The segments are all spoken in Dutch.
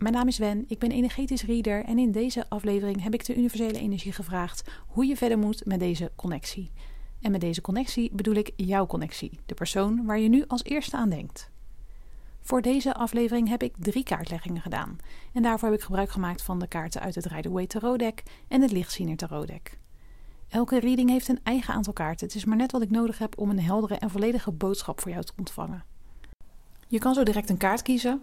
Mijn naam is Wen, ik ben energetisch reader en in deze aflevering heb ik de universele energie gevraagd hoe je verder moet met deze connectie. En met deze connectie bedoel ik jouw connectie, de persoon waar je nu als eerste aan denkt. Voor deze aflevering heb ik drie kaartleggingen gedaan en daarvoor heb ik gebruik gemaakt van de kaarten uit het Rider-Waite Tarot Deck en het Lichtziener Tarot Deck. Elke reading heeft een eigen aantal kaarten, het is maar net wat ik nodig heb om een heldere en volledige boodschap voor jou te ontvangen. Je kan zo direct een kaart kiezen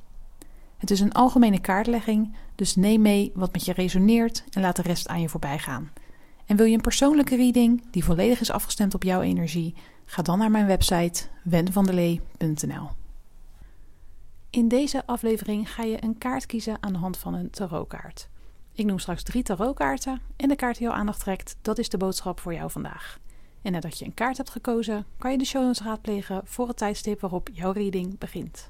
Het is een algemene kaartlegging, dus neem mee wat met je resoneert en laat de rest aan je voorbij gaan. En wil je een persoonlijke reading die volledig is afgestemd op jouw energie? Ga dan naar mijn website wenvandelee.nl. In deze aflevering ga je een kaart kiezen aan de hand van een tarotkaart. Ik noem straks drie tarotkaarten en de kaart die jouw aandacht trekt, dat is de boodschap voor jou vandaag. En nadat je een kaart hebt gekozen, kan je de show notes raadplegen voor het tijdstip waarop jouw reading begint.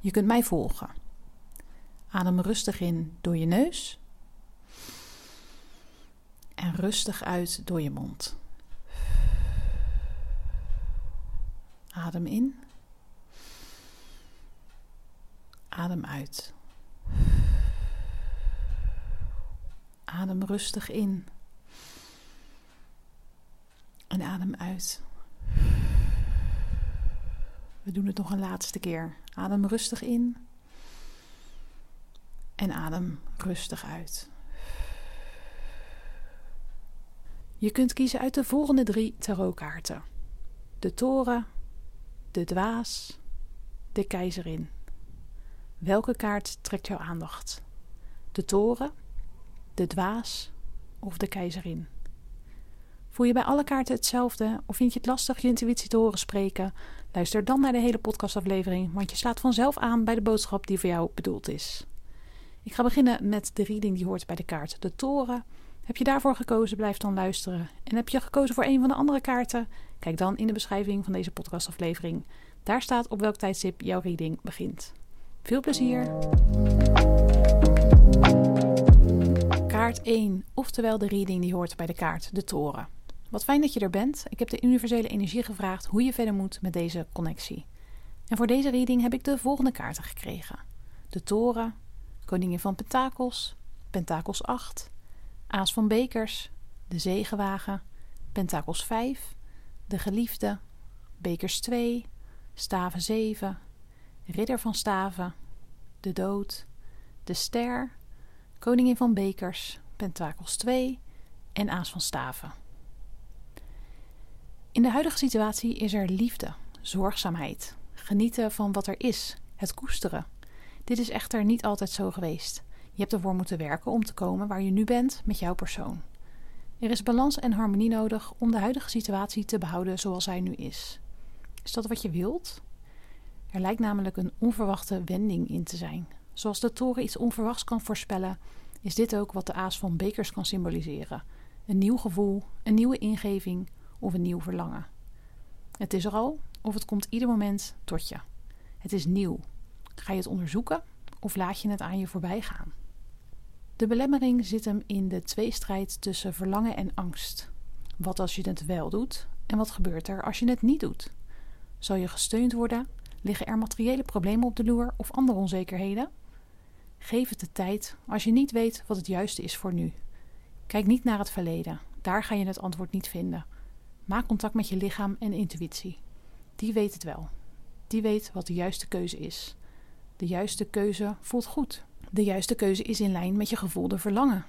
Je kunt mij volgen. Adem rustig in door je neus en rustig uit door je mond. Adem in. Adem uit. Adem rustig in. En adem uit. We doen het nog een laatste keer. Adem rustig in. En adem rustig uit. Je kunt kiezen uit de volgende drie tarotkaarten: de toren, de dwaas, de keizerin. Welke kaart trekt jouw aandacht? De toren, de dwaas of de keizerin? Voel je bij alle kaarten hetzelfde of vind je het lastig je intuïtie te horen spreken? Luister dan naar de hele podcastaflevering, want je slaat vanzelf aan bij de boodschap die voor jou bedoeld is. Ik ga beginnen met de reading die hoort bij de kaart De Toren. Heb je daarvoor gekozen, blijf dan luisteren. En heb je gekozen voor een van de andere kaarten? Kijk dan in de beschrijving van deze podcastaflevering. Daar staat op welk tijdstip jouw reading begint. Veel plezier! Kaart 1, oftewel de reading die hoort bij de kaart De Toren. Wat fijn dat je er bent. Ik heb de universele energie gevraagd hoe je verder moet met deze connectie. En voor deze reading heb ik de volgende kaarten gekregen: de Toren, Koningin van Pentakels, Pentakels 8, Aas van Bekers, de Zegenwagen, Pentakels 5, de Geliefde, Bekers 2, Staven 7, Ridder van Staven, de Dood, de Ster, Koningin van Bekers, Pentakels 2 en Aas van Staven. In de huidige situatie is er liefde, zorgzaamheid, genieten van wat er is, het koesteren. Dit is echter niet altijd zo geweest. Je hebt ervoor moeten werken om te komen waar je nu bent met jouw persoon. Er is balans en harmonie nodig om de huidige situatie te behouden zoals zij nu is. Is dat wat je wilt? Er lijkt namelijk een onverwachte wending in te zijn. Zoals de toren iets onverwachts kan voorspellen, is dit ook wat de aas van bekers kan symboliseren. Een nieuw gevoel, een nieuwe ingeving of een nieuw verlangen. Het is er al of het komt ieder moment tot je. Het is nieuw. Ga je het onderzoeken of laat je het aan je voorbij gaan? De belemmering zit hem in de tweestrijd tussen verlangen en angst. Wat als je het wel doet en wat gebeurt er als je het niet doet? Zal je gesteund worden? Liggen er materiële problemen op de loer of andere onzekerheden? Geef het de tijd als je niet weet wat het juiste is voor nu. Kijk niet naar het verleden, daar ga je het antwoord niet vinden. Maak contact met je lichaam en intuïtie. Die weet het wel. Die weet wat de juiste keuze is. De juiste keuze voelt goed. De juiste keuze is in lijn met je gevoelde verlangen.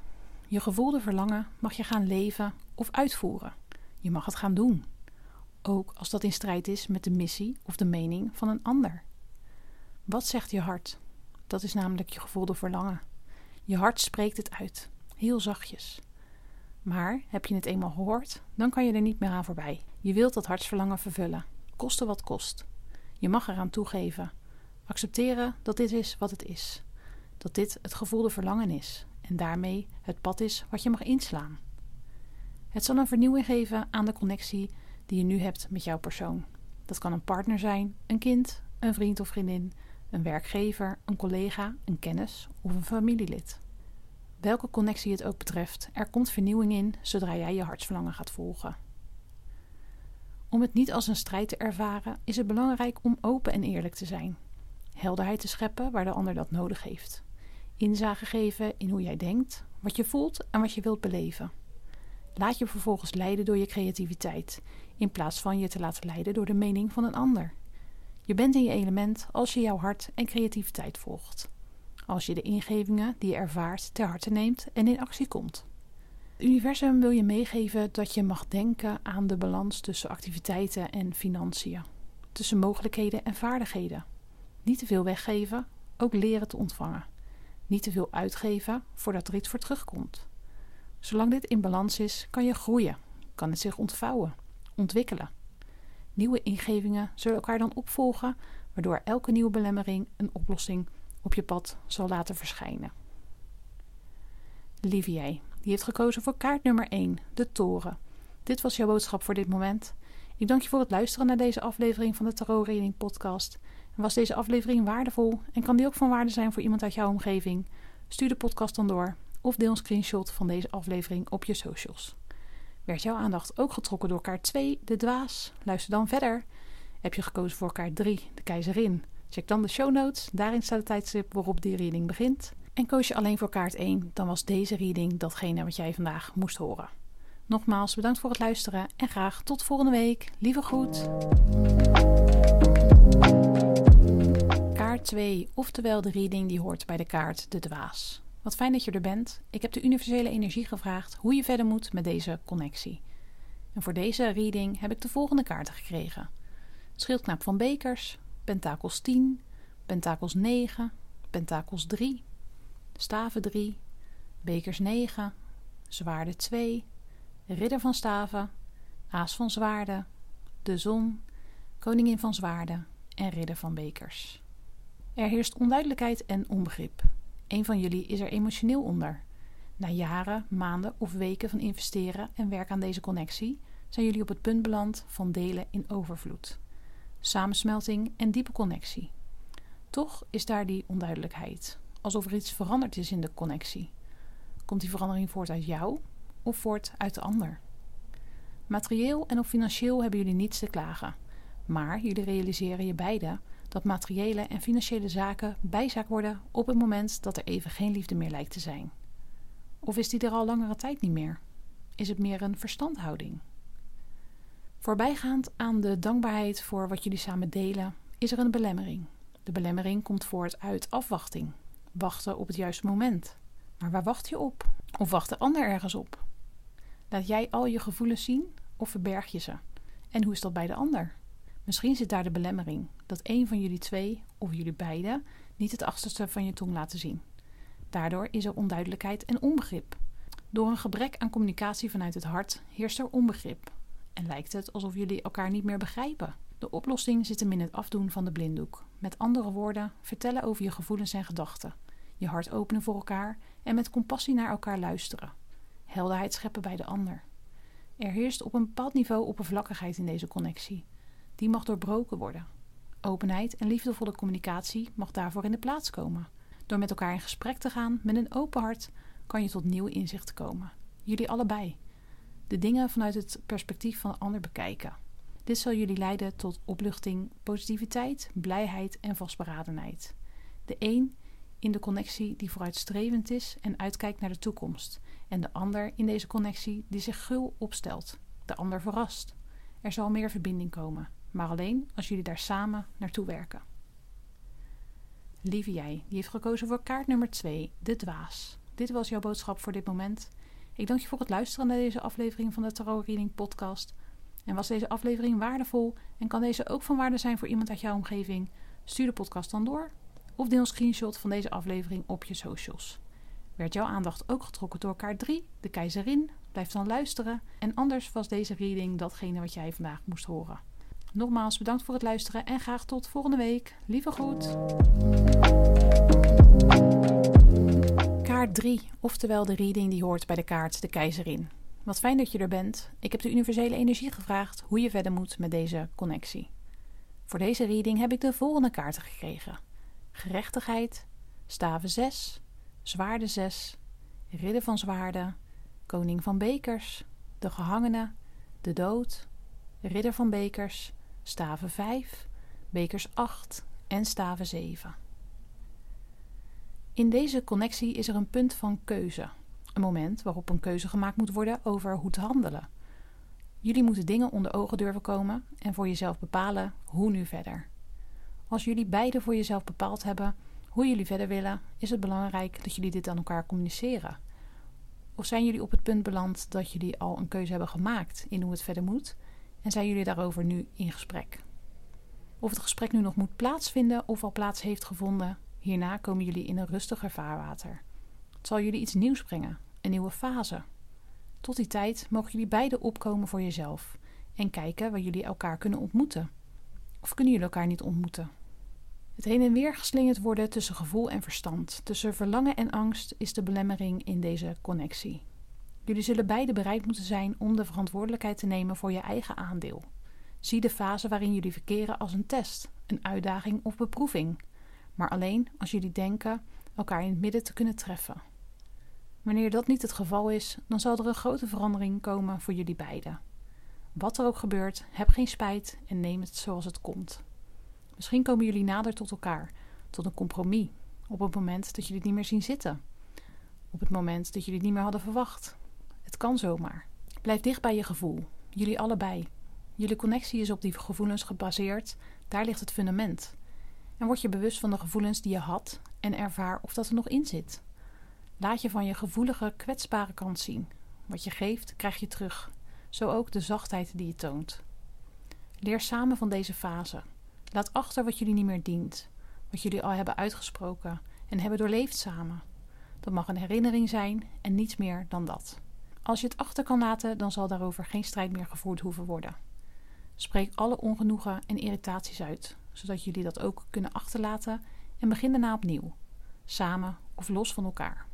Je gevoelde verlangen mag je gaan leven of uitvoeren. Je mag het gaan doen. Ook als dat in strijd is met de missie of de mening van een ander. Wat zegt je hart? Dat is namelijk je gevoelde verlangen. Je hart spreekt het uit, heel zachtjes. Maar heb je het eenmaal gehoord, dan kan je er niet meer aan voorbij. Je wilt dat hartsverlangen vervullen, koste wat kost. Je mag eraan toegeven. Accepteren dat dit is wat het is. Dat dit het gevoelde verlangen is en daarmee het pad is wat je mag inslaan. Het zal een vernieuwing geven aan de connectie die je nu hebt met jouw persoon. Dat kan een partner zijn, een kind, een vriend of vriendin, een werkgever, een collega, een kennis of een familielid. Welke connectie het ook betreft, er komt vernieuwing in zodra jij je hartsverlangen gaat volgen. Om het niet als een strijd te ervaren, is het belangrijk om open en eerlijk te zijn. Helderheid te scheppen waar de ander dat nodig heeft. Inzage geven in hoe jij denkt, wat je voelt en wat je wilt beleven. Laat je vervolgens leiden door je creativiteit, in plaats van je te laten leiden door de mening van een ander. Je bent in je element als je jouw hart en creativiteit volgt. Als je de ingevingen die je ervaart ter harte neemt en in actie komt. Het universum wil je meegeven dat je mag denken aan de balans tussen activiteiten en financiën, tussen mogelijkheden en vaardigheden. Niet te veel weggeven, ook leren te ontvangen. Niet te veel uitgeven voordat er iets voor terugkomt. Zolang dit in balans is, kan je groeien, kan het zich ontvouwen, ontwikkelen. Nieuwe ingevingen zullen elkaar dan opvolgen, waardoor elke nieuwe belemmering een oplossing op je pad zal laten verschijnen. Livier, die heeft gekozen voor kaart nummer 1, de toren. Dit was jouw boodschap voor dit moment. Ik dank je voor het luisteren naar deze aflevering van de Tarot Reading Podcast. Was deze aflevering waardevol en kan die ook van waarde zijn voor iemand uit jouw omgeving? Stuur de podcast dan door of deel een screenshot van deze aflevering op je socials. Werd jouw aandacht ook getrokken door kaart 2, de dwaas? Luister dan verder. Heb je gekozen voor kaart 3, de keizerin? Check dan de show notes. Daarin staat het tijdstip waarop die reading begint. En koos je alleen voor kaart 1, dan was deze reading datgene wat jij vandaag moest horen. Nogmaals bedankt voor het luisteren en graag tot volgende week. Lieve groet. Kaart 2, oftewel de reading die hoort bij de kaart de dwaas. Wat fijn dat je er bent. Ik heb de universele energie gevraagd hoe je verder moet met deze connectie. En voor deze reading heb ik de volgende kaarten gekregen: Schildknaap van Bekers, Pentakels 10, Pentakels 9, Pentakels 3, Staven 3, Bekers 9, Zwaarden 2, Ridder van Staven, Aas van Zwaarden, de Zon, Koningin van Zwaarden en Ridder van Bekers. Er heerst onduidelijkheid en onbegrip. Een van jullie is er emotioneel onder. Na jaren, maanden of weken van investeren en werk aan deze connectie zijn jullie op het punt beland van delen in overvloed. Samensmelting en diepe connectie. Toch is daar die onduidelijkheid, alsof er iets veranderd is in de connectie. Komt die verandering voort uit jou of voort uit de ander? Materieel en of financieel hebben jullie niets te klagen, maar jullie realiseren je beiden dat materiële en financiële zaken bijzaak worden op het moment dat er even geen liefde meer lijkt te zijn? Of is die er al langere tijd niet meer? Is het meer een verstandhouding? Voorbijgaand aan de dankbaarheid voor wat jullie samen delen, is er een belemmering. De belemmering komt voort uit afwachting, wachten op het juiste moment. Maar waar wacht je op? Of wacht de ander ergens op? Laat jij al je gevoelens zien of verberg je ze? En hoe is dat bij de ander? Misschien zit daar de belemmering dat een van jullie twee of jullie beiden niet het achterste van je tong laten zien. Daardoor is er onduidelijkheid en onbegrip. Door een gebrek aan communicatie vanuit het hart heerst er onbegrip en lijkt het alsof jullie elkaar niet meer begrijpen. De oplossing zit hem in het afdoen van de blinddoek. Met andere woorden, vertellen over je gevoelens en gedachten. Je hart openen voor elkaar en met compassie naar elkaar luisteren. Helderheid scheppen bij de ander. Er heerst op een bepaald niveau oppervlakkigheid in deze connectie die mag doorbroken worden. Openheid en liefdevolle communicatie mag daarvoor in de plaats komen. Door met elkaar in gesprek te gaan met een open hart kan je tot nieuwe inzichten komen. Jullie allebei. De dingen vanuit het perspectief van de ander bekijken. Dit zal jullie leiden tot opluchting, positiviteit, blijheid en vastberadenheid. De een in de connectie die vooruitstrevend is en uitkijkt naar de toekomst, en de ander in deze connectie die zich gul opstelt, de ander verrast. Er zal meer verbinding komen, maar alleen als jullie daar samen naartoe werken. Lieve jij, die heeft gekozen voor kaart nummer 2, de dwaas. Dit was jouw boodschap voor dit moment. Ik dank je voor het luisteren naar deze aflevering van de Tarot Reading Podcast. En was deze aflevering waardevol en kan deze ook van waarde zijn voor iemand uit jouw omgeving? Stuur de podcast dan door of deel een screenshot van deze aflevering op je socials. Werd jouw aandacht ook getrokken door kaart 3, de keizerin? Blijf dan luisteren. En anders was deze reading datgene wat jij vandaag moest horen. Nogmaals bedankt voor het luisteren en graag tot volgende week. Lieve groet. Kaart 3, oftewel de reading die hoort bij de kaart de keizerin. Wat fijn dat je er bent. Ik heb de universele energie gevraagd hoe je verder moet met deze connectie. Voor deze reading heb ik de volgende kaarten gekregen: gerechtigheid, staven 6, zwaarde 6, ridder van zwaarden, koning van bekers, de gehangene, de dood, ridder van bekers, staven 5, bekers 8 en staven 7. In deze connectie is er een punt van keuze. Een moment waarop een keuze gemaakt moet worden over hoe te handelen. Jullie moeten dingen onder ogen durven komen en voor jezelf bepalen hoe nu verder. Als jullie beide voor jezelf bepaald hebben hoe jullie verder willen, is het belangrijk dat jullie dit aan elkaar communiceren. Of zijn jullie op het punt beland dat jullie al een keuze hebben gemaakt in hoe het verder moet en zijn jullie daarover nu in gesprek? Of het gesprek nu nog moet plaatsvinden of al plaats heeft gevonden, hierna komen jullie in een rustiger vaarwater. Het zal jullie iets nieuws brengen, een nieuwe fase. Tot die tijd mogen jullie beide opkomen voor jezelf en kijken waar jullie elkaar kunnen ontmoeten. Of kunnen jullie elkaar niet ontmoeten? Het heen en weer geslingerd worden tussen gevoel en verstand, tussen verlangen en angst, is de belemmering in deze connectie. Jullie zullen beide bereid moeten zijn om de verantwoordelijkheid te nemen voor je eigen aandeel. Zie de fase waarin jullie verkeren als een test, een uitdaging of beproeving, maar alleen als jullie denken elkaar in het midden te kunnen treffen. Wanneer dat niet het geval is, dan zal er een grote verandering komen voor jullie beiden. Wat er ook gebeurt, heb geen spijt en neem het zoals het komt. Misschien komen jullie nader tot elkaar, tot een compromis, op het moment dat jullie het niet meer zien zitten. Op het moment dat jullie het niet meer hadden verwacht. Het kan zomaar. Blijf dicht bij je gevoel, jullie allebei. Jullie connectie is op die gevoelens gebaseerd, daar ligt het fundament. En word je bewust van de gevoelens die je had en ervaar of dat er nog in zit. Laat je van je gevoelige, kwetsbare kant zien. Wat je geeft, krijg je terug. Zo ook de zachtheid die je toont. Leer samen van deze fase. Laat achter wat jullie niet meer dient, wat jullie al hebben uitgesproken en hebben doorleefd samen. Dat mag een herinnering zijn en niets meer dan dat. Als je het achter kan laten, dan zal daarover geen strijd meer gevoerd hoeven worden. Spreek alle ongenoegen en irritaties uit, zodat jullie dat ook kunnen achterlaten en begin daarna opnieuw, samen of los van elkaar.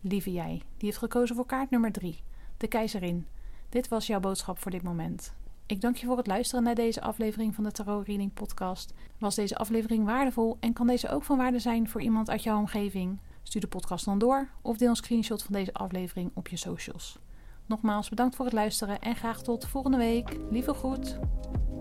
Lieve jij, die heeft gekozen voor kaart nummer 3, de keizerin. Dit was jouw boodschap voor dit moment. Ik dank je voor het luisteren naar deze aflevering van de Tarot Reading Podcast. Was deze aflevering waardevol en kan deze ook van waarde zijn voor iemand uit jouw omgeving? Stuur de podcast dan door of deel een screenshot van deze aflevering op je socials. Nogmaals bedankt voor het luisteren en graag tot volgende week. Lieve groet.